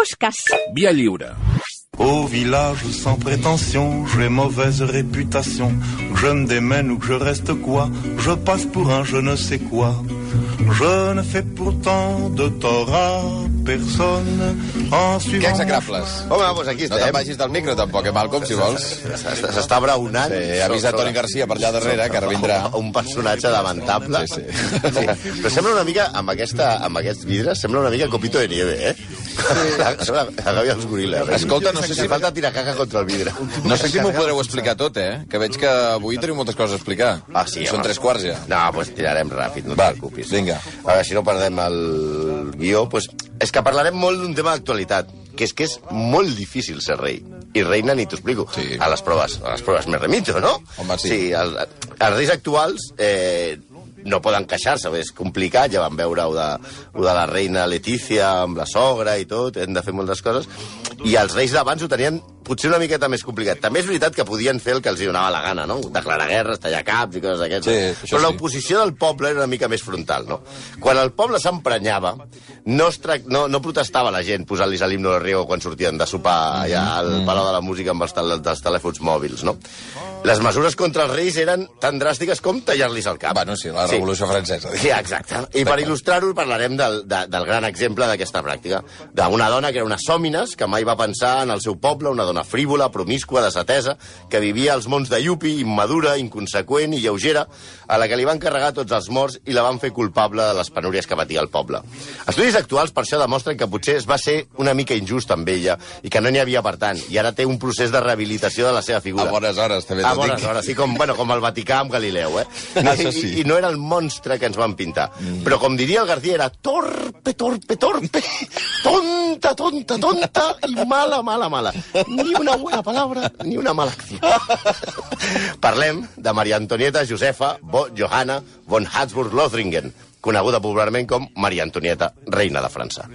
Pushkas. Via lliure. Au village sans prétention, j'ai mauvaise réputation. Que je me démène ou que je reste quoi, je passe pour un je ne sais quoi. Je ne fais pourtant de tort à personne en Que suivant... execrables. Home, doncs aquí No te'n estem. vagis del micro, tampoc, eh, Malcolm, si vols. S'està s'està braonant. Sí, avisa Toni Garcia per allà darrere, que ara vindrà. Un personatge lamentable. Sí, sí. sí. Però sembla una mica, amb, aquesta, amb aquests vidres, sembla una mica Copito de Nieve, eh? La gàbia dels goril·les. Escolta, no sé si- Falta tirar caca contra el vidre. No sé si m'ho podreu explicar tot, eh? Que veig que avui teniu moltes coses a explicar. Ah, sí, Són home. tres quarts ja. No, doncs pues tirarem ràpid, no et Va, preocupis. vinga. A veure, si no perdem el guió, pues, és que parlarem molt d'un tema d'actualitat, que és que és molt difícil ser rei. I reina ni t'ho explico. Sí. A les proves, a les proves me remito, no? Home, sí. Sí, els, els reis actuals eh, no poden queixar-se, és complicat, ja vam veure ho de, ho de la reina Letícia amb la sogra i tot, hem de fer moltes coses, i els reis d'abans ho tenien potser una miqueta més complicat. També és veritat que podien fer el que els hi donava la gana, no? Declarar guerres, tallar caps i coses d'aquestes. Sí, Però sí. l'oposició del poble era una mica més frontal, no? Quan el poble s'emprenyava, no, es no, no protestava la gent posant-los a l'himno de Riego quan sortien de sopar allà al Palau de la Música amb els, tel dels telèfons mòbils, no? Les mesures contra els reis eren tan dràstiques com tallar-los el cap. Bueno, sí, la Revolució Francesa. Sí, exacte. I per il·lustrar-ho parlarem del, de, del gran exemple d'aquesta pràctica. D'una dona que era una sòmines, que mai va pensar en el seu poble, una dona frívola, promiscua, desatesa, que vivia als mons de Yupi, immadura, inconseqüent i lleugera, a la que li van carregar tots els morts i la van fer culpable de les penúries que patia el poble. Estudis actuals per això demostren que potser es va ser una mica injust amb ella i que no n'hi havia per tant, i ara té un procés de rehabilitació de la seva figura. A bones hores, també A bones dic. hores, sí, com, bueno, com el Vaticà amb Galileu, eh? Això sí. I, I no era el monstre que ens van pintar. Mm. Però, com diria el García, era torpe, torpe, torpe, tonta, tonta, tonta i mala, mala, mala. Ni una buena palabra, ni una mala acció. Parlem de Maria Antonieta Josefa Bo Johanna von Habsburg-Lothringen, coneguda popularment com Maria Antonieta, reina de França.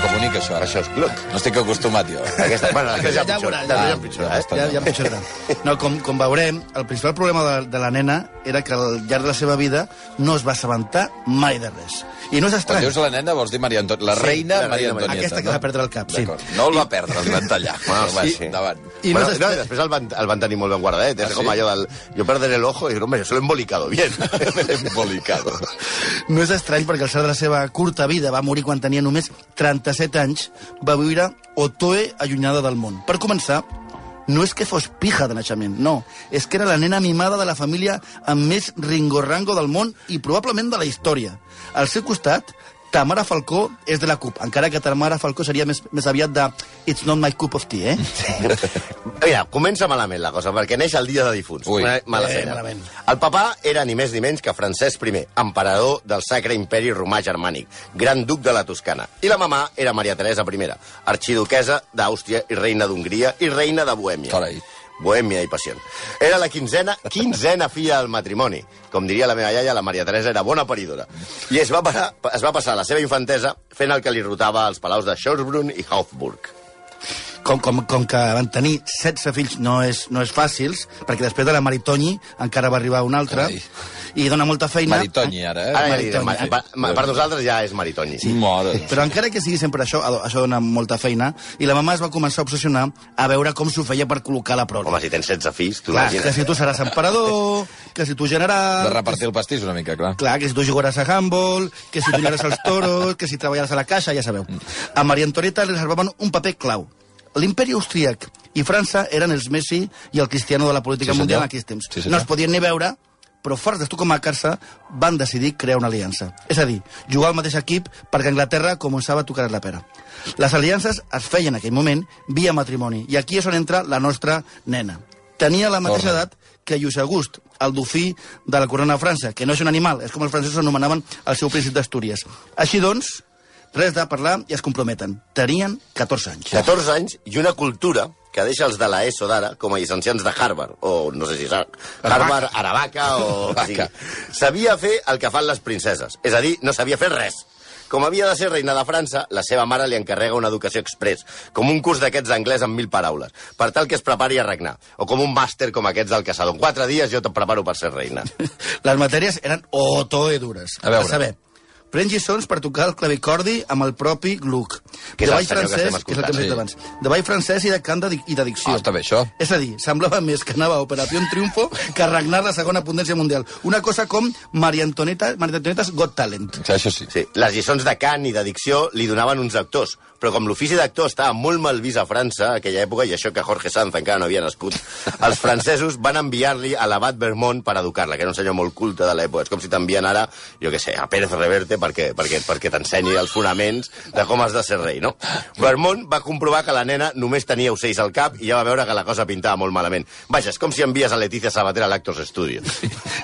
Oh, que bonic, això. Ara. Això és gluc. No estic acostumat, jo. Aquesta, bueno, aquesta ja, Ja pitjor, ja, ja. ja pitjor, eh? Ja, ja empitjorarà. No, com, com veurem, el principal problema de, de la nena era que al llarg de la seva vida no es va assabentar mai de res. I no és Quan estrany. dius la nena, vols dir Maria Antonieta. La Sí, reina la Maria Antonieta. Aquesta que va perdre el cap, sí. D'acord. No el va perdre, el van tallar. Bueno, va, sí. Endavant. I no bueno, és no, i després el van, el van tenir molt ben guardadet. És Ah, com sí? allò del... Jo perderé el ojo i dic, hombre, se lo he embolicado bien. Embolicado. No és estrany perquè al llarg de la seva curta vida va morir quan tenia només 37 anys, va viure Otoe allunyada del món. Per començar, no és que fos pija de naixement, no. És que era la nena mimada de la família amb més ringorrango del món i probablement de la història. Al seu costat, Tamara Falcó és de la CUP, encara que Tamara Falcó seria més, més aviat de It's not my cup of tea, eh? Mira, comença malament la cosa, perquè neix el dia de difunts. Ui. Una Mala Eh, malament. El papà era ni més ni menys que Francesc I, emperador del Sacre Imperi Romà Germànic, gran duc de la Toscana. I la mamà era Maria Teresa I, arxiduquesa d'Àustria i reina d'Hongria i reina de Bohèmia. Carai. Bohèmia i passió. Era la quinzena, quinzena filla del matrimoni. Com diria la meva iaia, la Maria Teresa era bona paridora. I es va, parar, es va passar la seva infantesa fent el que li rotava als palaus de Schorsbrunn i Hofburg. Com, com, com que van tenir 16 fills no és, no és fàcils, perquè després de la Maritoni encara va arribar un altre, Carai. i dona molta feina. Maritoni, ara, eh? Ara Maritoni, ma, sí. pa, ma, per nosaltres ja és Maritoni. Sí. Mare. Però encara que sigui sempre això, això dona molta feina, i la mamà es va començar a obsessionar a veure com s'ho feia per col·locar la prole. Home, si tens 16 fills, tu Clar, que si tu seràs emperador, que si tu general... De repartir el pastís una mica, clar. Clar, que si tu jugaràs a handball, que si tu aniràs als toros, que si treballaràs a la caixa, ja sabeu. A Maria Antonieta li reservaven un paper clau. L'imperi austríac i França eren els Messi i el Cristiano de la política Sí, senyor. mundial en aquells temps. Sí, senyor. no es podien ni veure, però forts d'estocomacar-se van decidir crear una aliança. És a dir, jugar al mateix equip perquè Anglaterra començava a tocar la pera. Les aliances es feien en aquell moment via matrimoni, i aquí és on entra la nostra nena. Tenia la mateixa Torna. edat que Lluís August, el dofí de la corona de França, que no és un animal, és com els francesos anomenaven el seu príncip d'Astúries. Així doncs, res de parlar i es comprometen. Tenien 14 anys. 14 anys i una cultura que deixa els de la ESO d'ara com a llicenciants de Harvard, o no sé si és Harvard, Aravaca o... o sigui, sabia fer el que fan les princeses, és a dir, no sabia fer res. Com havia de ser reina de França, la seva mare li encarrega una educació express, com un curs d'aquests d'anglès amb mil paraules, per tal que es prepari a regnar, o com un màster com aquests del caçador. En quatre dies jo te preparo per ser reina. Les matèries eren otoe dures. A veure. saber, pren lliçons per tocar el clavicordi amb el propi Gluck. Que és de el ball que francès, estem que és el que hem dit escoltant. abans. De ball francès i de cant de i d'addicció. Ah, està bé, això. És a dir, semblava més que anava a Operació Triunfo que a regnar la segona potència mundial. Una cosa com Maria Antonieta, Maria Antonieta's Got Talent. Sí, això sí. Sí, les lliçons de cant i d'addicció li donaven uns actors, però com l'ofici d'actor estava molt mal vist a França a aquella època, i això que Jorge Sanz encara no havia nascut, els francesos van enviar-li a l'abat Vermont per educar-la, que era un senyor molt culte de l'època. És com si t'envien ara, jo què sé, a Pérez Reverte perquè, perquè, perquè t'ensenyi els fonaments de com has de ser rei, no? Vermont va comprovar que la nena només tenia ocells al cap i ja va veure que la cosa pintava molt malament. Vaja, és com si envies a Letícia Sabater a l'Actors Studio.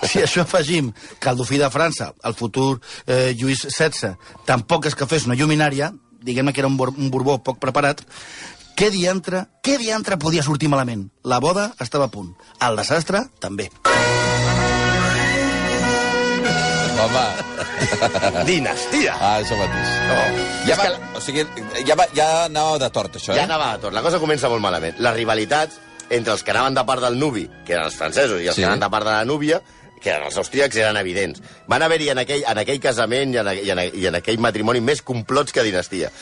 Si això afegim que el dofí de França, el futur eh, Lluís XVI, tampoc és que fes una lluminària, diguem-ne que era un, bor un borbó poc preparat, què diantre, què diantre podia sortir malament? La boda estava a punt. El desastre, també. Home, Dinastia! ah, això mateix. Oh. Ja, va, o sigui, ja, va, ja anava de tort, això, eh? Ja anava a tot. La cosa comença molt malament. La rivalitat entre els que anaven de part del nuvi, que eren els francesos, i els Sí. que anaven de part de la núvia, que eren els austríacs, eren evidents. Van haver-hi en, aquell, en aquell casament i en, i, en, i en aquell matrimoni més complots que dinastia.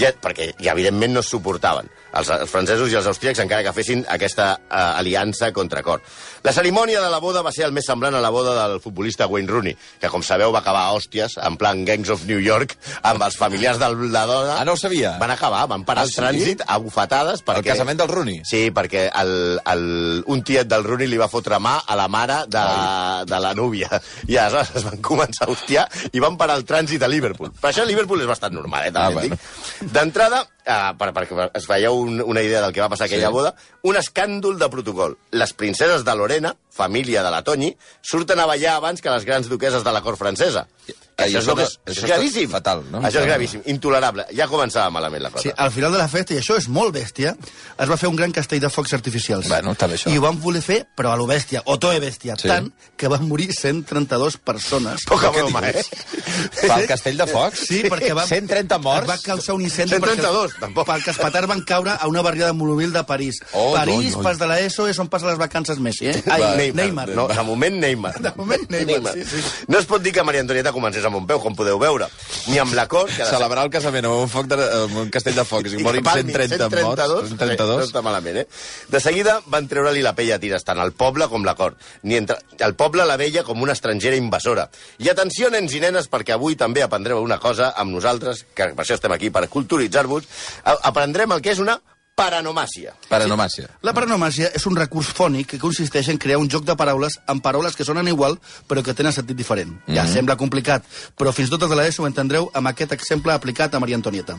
Ja, perquè, i evidentment, no es suportaven. Els, els francesos i els austríacs, encara que fessin aquesta uh, aliança contra cor. La cerimònia de la boda va ser el més semblant a la boda del futbolista Wayne Rooney, que, com sabeu, va acabar a hòsties, en plan Gangs of New York, amb els familiars de la dona. Ah, no ho sabia? Van acabar, van parar Ah, el sí? trànsit a bufetades perquè... El casament del Rooney? Sí, perquè el, el, un tiet del Rooney li va fotre mà a la mare de, de la núvia. I aleshores es van començar a hostiar i van parar el trànsit a Liverpool. Per això Liverpool és bastant normal, eh, també Ah, dic. D'entrada, eh, per, perquè es veieu un, una idea del que va passar aquella Sí. boda, un escàndol de protocol. Les princeses de Lorena, família de la Toñi, surten a ballar abans que les grans duqueses de la cort francesa. Això, és, el que no- és, això és gravíssim. fatal, no? Això és gravíssim, intolerable. Ja començava malament la cosa. Sí, al final de la festa, i això és molt bèstia, es va fer un gran castell de focs artificials. Bueno, està bé, això. I ho van voler fer, però a lo bèstia, o toe bèstia, Sí. tant que van morir 132 persones. Poca broma, eh? Pel castell de focs? Sí, perquè va, 130 morts? va causar un incendi 132, perquè, tampoc. perquè els petards van caure a una barriada monubil de París. Oh, París, no, no. pas de l'ESO, és on passa les vacances Messi, eh? Ai, Va, Neymar. No, de moment Neymar. De moment Neymar, sí, sí. No es pot dir que Maria Antonieta comencés amb un peu, com podeu veure. Ni amb la cort, que... Celebrar el casament amb un, foc de, amb un castell de focs i I palmi 130 morts. 132, 132. No està malament, eh? De seguida van treure-li la pell a tires, tant al poble com la cort. Ni entre... El poble la veia com una estrangera invasora. I atenció, nens i nenes, perquè avui també aprendreu una cosa amb nosaltres, que per això estem aquí, per culturitzar-vos. Aprendrem el que és una paranomàcia. Paranomàcia. La paranomàcia és un recurs fònic que consisteix en crear un joc de paraules amb paraules que sonen igual però que tenen sentit diferent. Mm -hmm. Ja sembla complicat, però fins i tot de l'ESO ho entendreu amb aquest exemple aplicat a Maria Antonieta.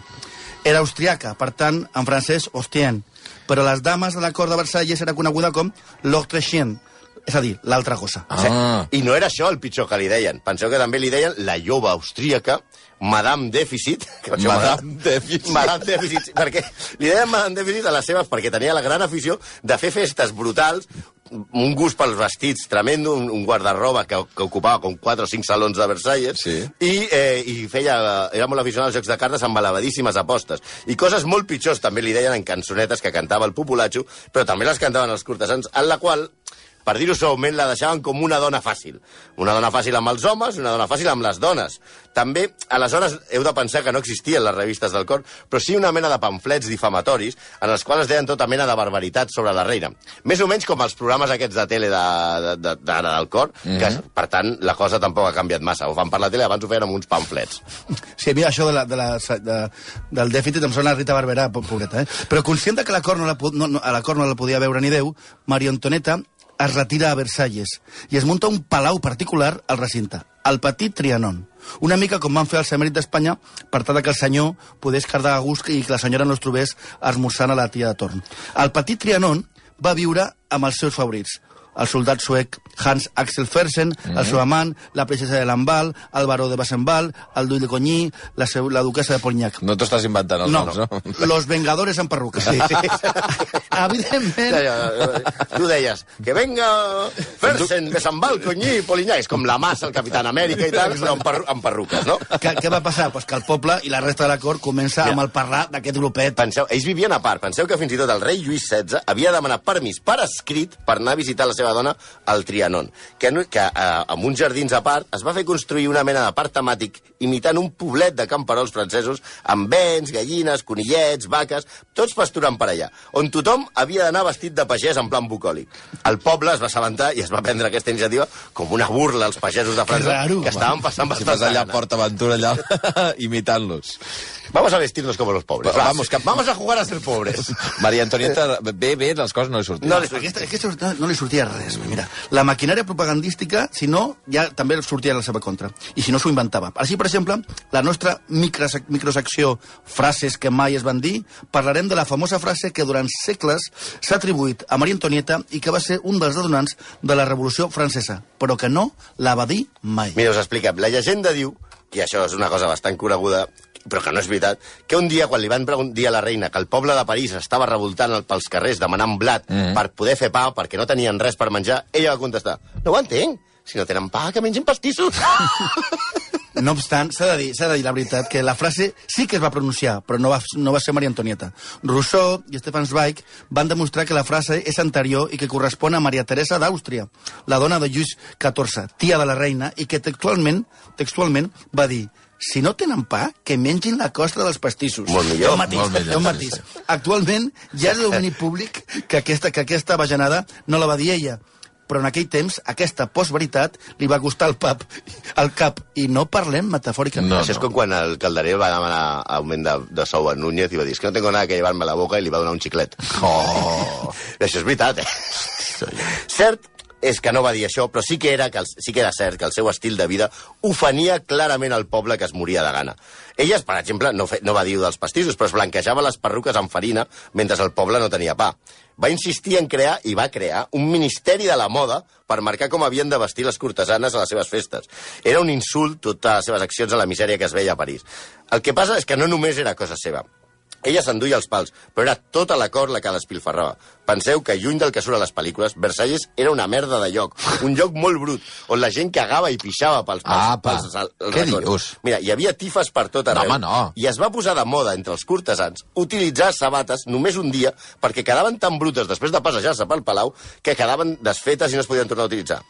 Era austriaca, per tant, en francès, hostien, però les dames de la cort de Versalles era coneguda com l'autre chien, és a dir, l'altra gossa. Ah. I no era això el pitjor que li deien. Penseu que també li deien la lloba austríaca, Madame Déficit. Que Madame m'agrada. Déficit. Madame Déficit. Perquè li deien Madame Déficit a les seves perquè tenia la gran afició de fer festes brutals, un gust pels vestits tremendo, un, un guardarroba que, que ocupava com 4 o 5 salons de Versalles, Sí. i, eh, i feia, era molt aficionat als jocs de cartes amb elevadíssimes apostes. I coses molt pitjors també li deien en cançonetes que cantava el populatxo, però també les cantaven els cortesans, en la qual per dir-ho suaument, la deixaven com una dona fàcil. Una dona fàcil amb els homes, una dona fàcil amb les dones. També, aleshores, heu de pensar que no existien les revistes del cor, però sí una mena de pamflets difamatoris en els quals es deien tota mena de barbaritats sobre la reina. Més o menys com els programes aquests de tele d'ara de, de, d'ara del cor, mm -hmm. que, per tant, la cosa tampoc ha canviat massa. Ho fan per la tele, abans ho feien amb uns pamflets. Sí, a mi això de la, de la, de, del dèficit em sona Rita Barberà, po- pobreta, eh? Però conscient de que la cort no la, no, no, a la cort no la podia veure ni Déu, Maria Antonieta es retira a Versalles i es munta un palau particular al recinte, el Petit Trianon. Una mica com van fer els emèrits d'Espanya per tal que el senyor pogués quedar a gust i que la senyora no es trobés esmorzant a la tia de torn. El Petit Trianon va viure amb els seus favorits, el soldat suec Hans Axel Fersen, mm -hmm. el seu amant, la princesa de Lamballe, el baró de Bassenval, el duc de Cogny, la, seu, la duquesa de Polignac. No t'ho estàs inventant, els No, noms, no? los vengadores en perruca. Sí. Evidentment, Tu deies, que venga Fersen, de Sant Val, Conyí, Polinyà. És com la massa, el Capitán Amèrica i tal, però amb, per, amb perruques, no? què, què va passar? Pues que el poble i la resta de la cort comença Ja. amb el parlar d'aquest grupet. Penseu, ells vivien a part. Penseu que fins i tot el rei Lluís XVI havia demanat permís per escrit per anar a visitar la seva dona al Trianon, que, que eh, amb uns jardins a part es va fer construir una mena de parc temàtic imitant un poblet de camperols francesos amb vents, gallines, conillets, vaques, tots pasturant per allà, on tothom havia d'anar vestit de pagès en plan bucòlic. El poble es va assabentar i es va prendre aquesta iniciativa com una burla als pagesos de França, raro, que estaven passant bastant allà a. Port Aventura, allà, imitant-los. Vamos a vestirnos como los pobres. Va, Va, vamos, que- vamos a jugar a ser pobres. Maria Antonieta, bé, bé, les coses no li sortien. No Aquesta, aquesta no, no li sortia res. Mira, la maquinària propagandística, si no, ja també sortia a la seva contra. I si no, s'ho inventava. Així, per exemple, la nostra microsec microsecció Frases que mai es van dir, parlarem de la famosa frase que durant segles s'ha atribuït a Maria Antonieta i que va ser un dels detonants de la Revolució Francesa, però que no la va dir mai. Mira, us expliquem. La llegenda diu, i això és una cosa bastant coneguda, però que no és veritat, que un dia, quan li van dir a la reina que el poble de París estava revoltant el- pels carrers demanant blat mm. per poder fer pa, perquè no tenien res per menjar, ella va contestar, no ho entenc, si no tenen pa, que mengin pastissos. No obstant, s'ha de, dir, de dir la veritat que la frase sí que es va pronunciar, però no va, no va ser Maria Antonieta. Rousseau i Stefan Zweig van demostrar que la frase és anterior i que correspon a Maria Teresa d'Àustria, la dona de Lluís XIV, tia de la reina, i que textualment, textualment va dir si no tenen pa, que mengin la costra dels pastissos. Molt millor, un matís, molt millor, un matís. Actualment ja és de domini públic que aquesta, que aquesta bajanada no la va dir ella, però en aquell temps aquesta postveritat li va costar el pap al cap i no parlem metafòricament. No, Això és com quan el Calderer va demanar augment de, de sou a Núñez i va dir, és que no tengo nada que llevarme a la boca i li va donar un xiclet. Oh. Això és veritat, eh? Cert és que no va dir això, però sí que, era que el, sí que era cert que el seu estil de vida ofenia clarament al poble que es moria de gana. Ella, per exemple, no, fe, no va dir dels pastissos, però es blanquejava les perruques amb farina mentre el poble no tenia pa. Va insistir en crear, i va crear, un ministeri de la moda per marcar com havien de vestir les cortesanes a les seves festes. Era un insult totes les seves accions a la misèria que es veia a París. El que passa és que no només era cosa seva. Ella s'enduia els pals, però era tota la cor la que despilfarrava. Penseu que, lluny del que surt a les pel·lícules, Versalles era una merda de lloc. Un lloc molt brut, on la gent cagava i pixava pels, pels, Apa, pels, pels, pels què racons. dius? Mira, hi havia tifes per tot arreu. home, no. I es va posar de moda entre els cortesans utilitzar sabates només un dia perquè quedaven tan brutes després de passejar-se pel Palau que quedaven desfetes i no es podien tornar a utilitzar.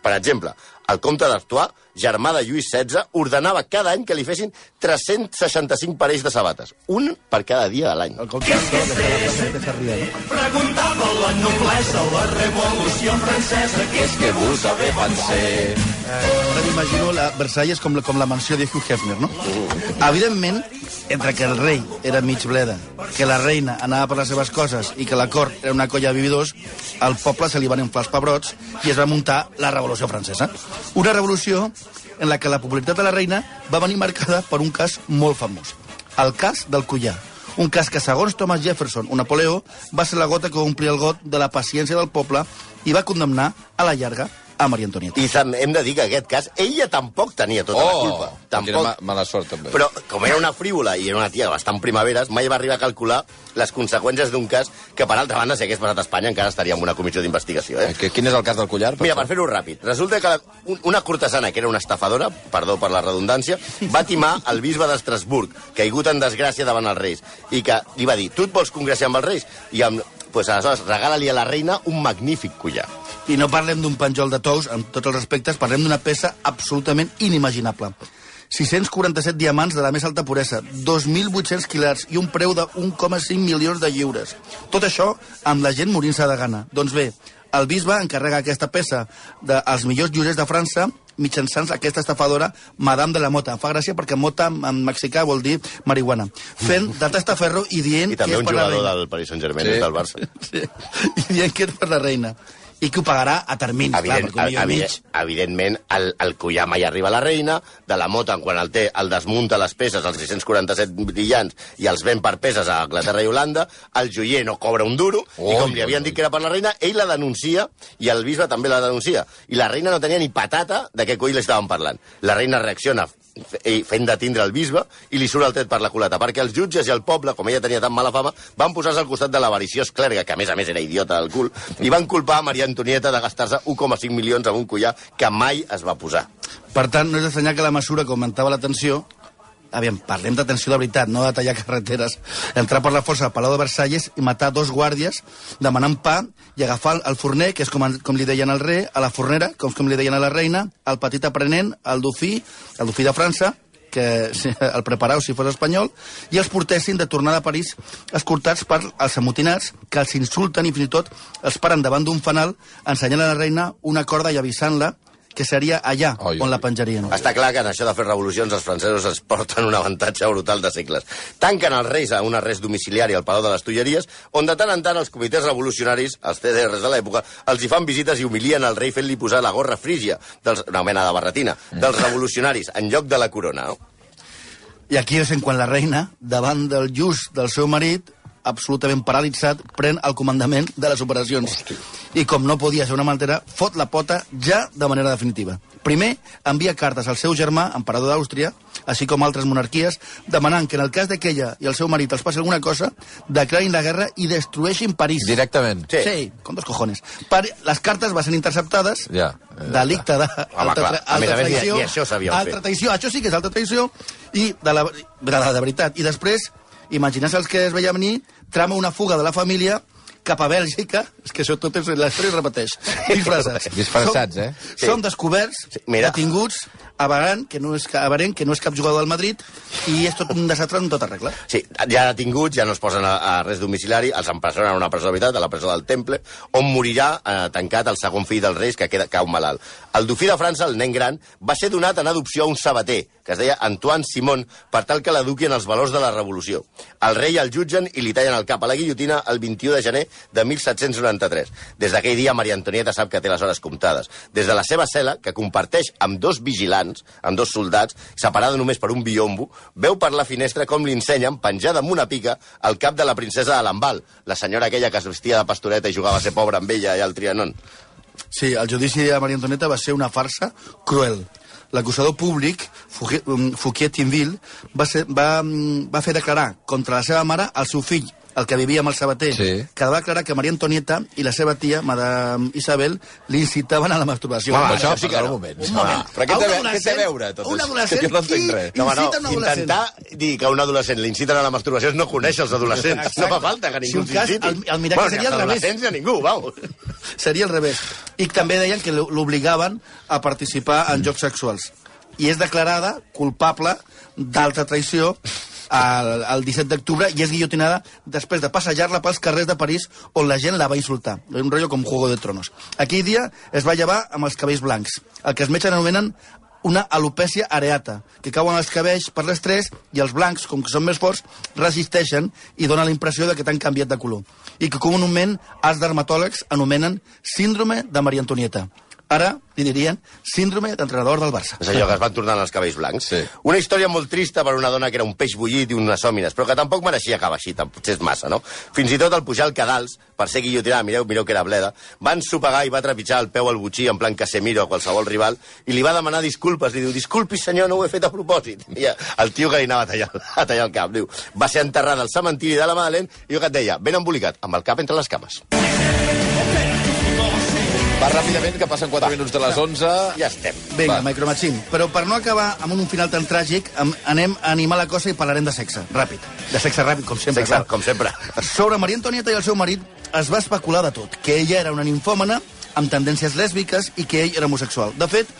Per exemple, el comte d'Artois, germà de Lluís XVI, ordenava cada any que li fessin 365 parells de sabates. Un per cada dia de l'any. El s'ha riat. Preguntava la noblesa, la revolució francesa, que és Que puta que van ser... Ara m'imagino la Versalles com, la- com la mansió de Hugh Hefner, no? Evidentment, entre que el rei era mig bleda, que la reina anava per les seves coses i que la cort era una colla de vividors, al poble se li van inflar els pebrots i es va muntar la Revolució Francesa. Una revolució en la que la popularitat de la reina va venir marcada per un cas molt famós, el cas del collar. Un cas que, segons Thomas Jefferson o Napoleó, va ser la gota que va omplir el got de la paciència del poble i va condemnar a la llarga a Maria Antonieta. I hem de dir que en aquest cas ella tampoc tenia tota la culpa. Oh, Tampoc. ma mala sort, també. Però, com era una frívola i era una tia bastant primaveres, mai va arribar a calcular les conseqüències d'un cas que, per altra banda, si hagués passat a Espanya, encara estaria en una comissió d'investigació. Eh? Que- Quin és el cas del collar? Mira, per fer-ho ràpid, resulta que la, un, una cortesana, que era una estafadora, perdó per la redundància, va timar el bisbe d'Estrasburg, caigut en desgràcia davant els reis, i que li va dir, tu et vols congraciar amb els reis? I amb, pues, aleshores, regala-li a la reina un magnífic collar. I no parlem d'un penjol de tous, amb tots els respectes, parlem d'una peça absolutament inimaginable. 647 diamants de la més alta puresa, 2.800 quilars i un preu de 1,5 milions de lliures. Tot això amb la gent morint-se de gana. Doncs bé, el bisbe encarrega aquesta peça dels millors llorers de França mitjançant aquesta estafadora Madame de la Mota. Fa gràcia perquè mota en mexicà vol dir marihuana. Fent de testaferro i dient I també que és un jugador del Paris Saint-Germain, sí. del Barça. Sí. I dient que és per la reina. I que ho pagarà a termini, clar, Evident, perquè un milió i mig. evident, evidentment, el, el collar mai arriba a la reina, de la mota, quan el té, el desmunta les peces, els 647 brillants, i els ven per peces a Anglaterra i Holanda, el joier no cobra un duro, Oi, i com li havien dit que era per la reina, ell la denuncia, i el bisbe també la denuncia. I la reina no tenia ni patata de què coi li estaven parlant. La reina reacciona fe- fent detindre el bisbe i li surt el tret per la culata, perquè els jutges i el poble, com ella tenia tan mala fama, van posar-se al costat de l'avariciós clergue, que a més a més era idiota del cul, i van culpar a Maria Antonieta de gastar-se 1,5 milions en un collar que mai es va posar. Per tant, no és d'estranyar que la mesura que augmentava la tensió aviam, parlem d'atenció de veritat, no de tallar carreteres, entrar per la força al Palau de Versalles i matar dos guàrdies demanant pa i agafar el forner, que és com, com li deien al rei, a la fornera, com, com li deien a la reina, el petit aprenent, el dofí, el dofí de França, que el preparau si fos espanyol, i els portessin de tornada a París escoltats per els amotinats que els insulten i fins i tot els paren davant d'un fanal ensenyant a la reina una corda i avisant-la que seria allà Oi, on oi. la penjarien. Està clar que en això de fer revolucions els francesos es porten un avantatge brutal de segles. Tanquen els reis a un arrest domiciliari al Palau de les Tulleries, on de tant en tant els comitès revolucionaris, els CDRs de l'època, els hi fan visites i humilien el rei fent-li posar la gorra frígia, dels, una mena de barretina, dels revolucionaris, en lloc de la corona. No? I aquí és en quan la reina, davant del just del seu marit, absolutament paralitzat, pren el comandament de les operacions. I com no podia ser una maltera, fot la pota ja de manera definitiva. Primer, envia cartes al seu germà, emperador d'Àustria, així com altres monarquies, demanant que en el cas de que ella i el seu marit els passi alguna cosa, declarin la guerra i destrueixin París. Directament. Sí. Sí, con dos cojones. Per, les cartes van ser interceptades, Ja. Eh, delicte de Home, alta, clar, tra- a traïció. ni això fer. traïció, això sí que és alta traïció, i de la, de la de veritat. I després, imaginar-se els que es veia venir, trama una fuga de la família cap a Bèlgica, és que això tot és, la història es repeteix, disfressats. Disfressats, Som- eh? Sí. Som descoberts, Sí, mira. detinguts, a Baran, que no és, a que no és cap jugador del Madrid, i és tot un desastre en tota regla. Sí, ja detinguts, ja no es posen a, a res domiciliari, els empresonen a una presó veritat, a la presó del Temple, on morirà eh, tancat el segon fill dels reis, que queda, cau malalt. El dofí de França, el nen gran, va ser donat en adopció a un sabater, que es deia Antoine Simon, per tal que l'eduqui en els valors de la revolució. El rei el jutgen i li tallen el cap a la guillotina el 21 de gener de 1793. Des d'aquell dia, Maria Antonieta sap que té les hores comptades. Des de la seva cel·la, que comparteix amb dos vigilants, amb dos soldats, separada només per un biombo, veu per la finestra com li ensenyen, penjada amb una pica, el cap de la princesa de Lambal, la senyora aquella que es vestia de pastoreta i jugava a ser pobra amb ella i al Trianon. Sí, el judici de Maria Antonieta va ser una farsa cruel. L'acusador públic, Fouquier, Fouquier Tinville, va, ser, va, mm, va fer declarar contra la seva mare el seu fill, el que vivia amb el sabater, Sí. que va declarar que Maria Antonieta i la seva tia, Madame Isabel, li incitaven a la masturbació. Home, Però això, això sí que no. un moment. Un moment. Però què té, un a ve- què té a adolescent- veure tot un això? adolescent Que no qui. No, no, un adolescent. intentar dir que un adolescent l'inciten a la masturbació és no conèixer els adolescents. Exacte. No fa falta que Si ningú un cas, el- el miracle bueno, seria al revés. ni a ningú, vau. Seria al revés. I també deien que l'obligaven a participar en jocs sexuals. I és declarada culpable d'alta traïció el, el 17 d'octubre i és guillotinada després de passejar-la pels carrers de París on la gent la va insultar. Un rotllo com Juego de Tronos. Aquell dia es va llevar amb els cabells blancs, el que els metges anomenen una alopècia areata, que cauen els cabells per l'estrès i els blancs, com que són més forts, resisteixen i donen la impressió de que t'han canviat de color. I que comúment els dermatòlegs anomenen síndrome de Maria Antonieta. Ara li dirien síndrome d'entrenador del Barça. És allò que es van tornant els cabells blancs. Sí. Una història molt trista per una dona que era un peix bullit i unes hòmines, però que tampoc mereixia acabar així, potser és massa, no? Fins i tot al pujar al cadals, per ser guillotinada, mireu, mireu que era bleda, va ensopegar i va trepitjar el peu al butxí en plan Casemiro a qualsevol rival i li va demanar disculpes. Li diu, disculpi senyor, no ho he fet a propòsit. I el tio que li anava a tallar, a tallar el cap, diu, va ser enterrada al cementiri de la Madeleine i jo que et deia, ben embolicat, amb el cap entre les cames. Ràpidament, que passen 4 minuts de les 11. Ja estem. Vinga, Va. Micromachín. Però per no acabar amb un final tan tràgic, anem a animar la cosa i parlarem de sexe. Ràpid. De sexe ràpid, com sempre. Sexe, clar. com sempre. Sobre Maria Antonieta i el seu marit es va especular de tot, que ella era una ninfòmana amb tendències lèsbiques i que ell era homosexual. De fet,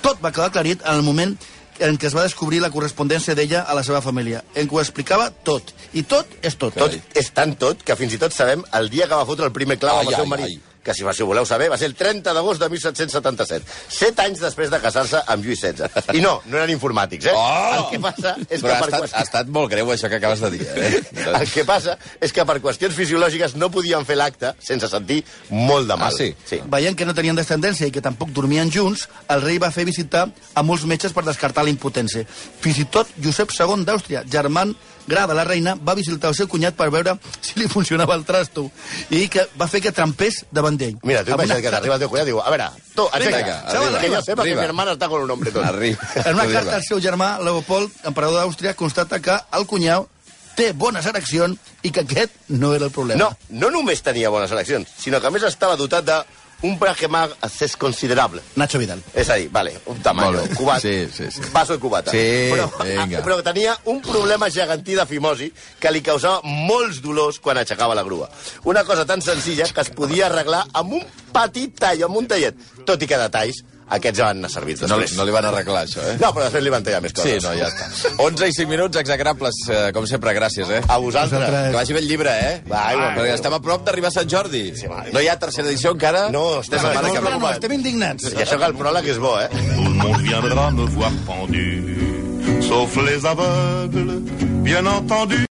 tot va quedar aclarit en el moment en què es va descobrir la correspondència d'ella a la seva família, en què ho explicava tot. I tot és tot. Tot és tan tot que fins i tot sabem el dia que va fotre el primer clau Ai, amb el seu marit. ai. Que si, si ho voleu saber, va ser el 30 d'agost de 1777. Set anys després de casar-se amb Lluís XVI. I no, no eren informàtics, eh? Oh! El que passa és Però que ha per estat, qüestions... ha estat molt greu això que acabes de dir, eh? El que passa és que per qüestions fisiològiques no podien fer l'acte sense sentir molt de mal. Ah, sí? sí. Veient que no tenien descendència i que tampoc dormien junts, el rei va fer visitar a molts metges per descartar la impotència. Fins i tot Josep II d'Àustria, germán gra de la reina, va visitar el seu cunyat per veure si li funcionava el trasto i que va fer que trempés davant d'ell. Mira, tu imagina't que t'arriba el teu cunyat i diu, a veure, tu, aixeca, arriba, que jo sepa que arriba. mi hermana està con un hombre tot. Arriba. En una Arriba. carta al seu germà, Leopold, emperador d'Àustria, constata que el cunyau té bones ereccions i que aquest no era el problema. No, no només tenia bones eleccions, sinó que a més estava dotat de un brachemar assez considerable. Nacho Vidal. És a dir, vale, un bé. cubat, Sí, sí, sí. vaso de cubata. Sí, però, vinga. però tenia un problema gegantí de fimosi que li causava molts dolors quan aixecava la grua. Una cosa tan senzilla que es podia arreglar amb un petit tall, amb un tallet. Tot i que detalls, aquests ja van anar servits No, després. no li van arreglar, això, eh? no, però després li van tallar més Sí, coses. no, ja està. 11 i 5 minuts execrables, eh, com sempre, gràcies, eh? A vosaltres. Vosaltres. Que vagi bé el llibre, eh? Va, igualment. Perquè estem a prop d'arribar a Sant Jordi. Sí, va. no hi ha tercera edició encara? No, estem no, no. No, no, estem indignats. I això que el pròleg és bo, eh? Tout le monde viendra me voir pendu, sauf les aveugles, bien entendu.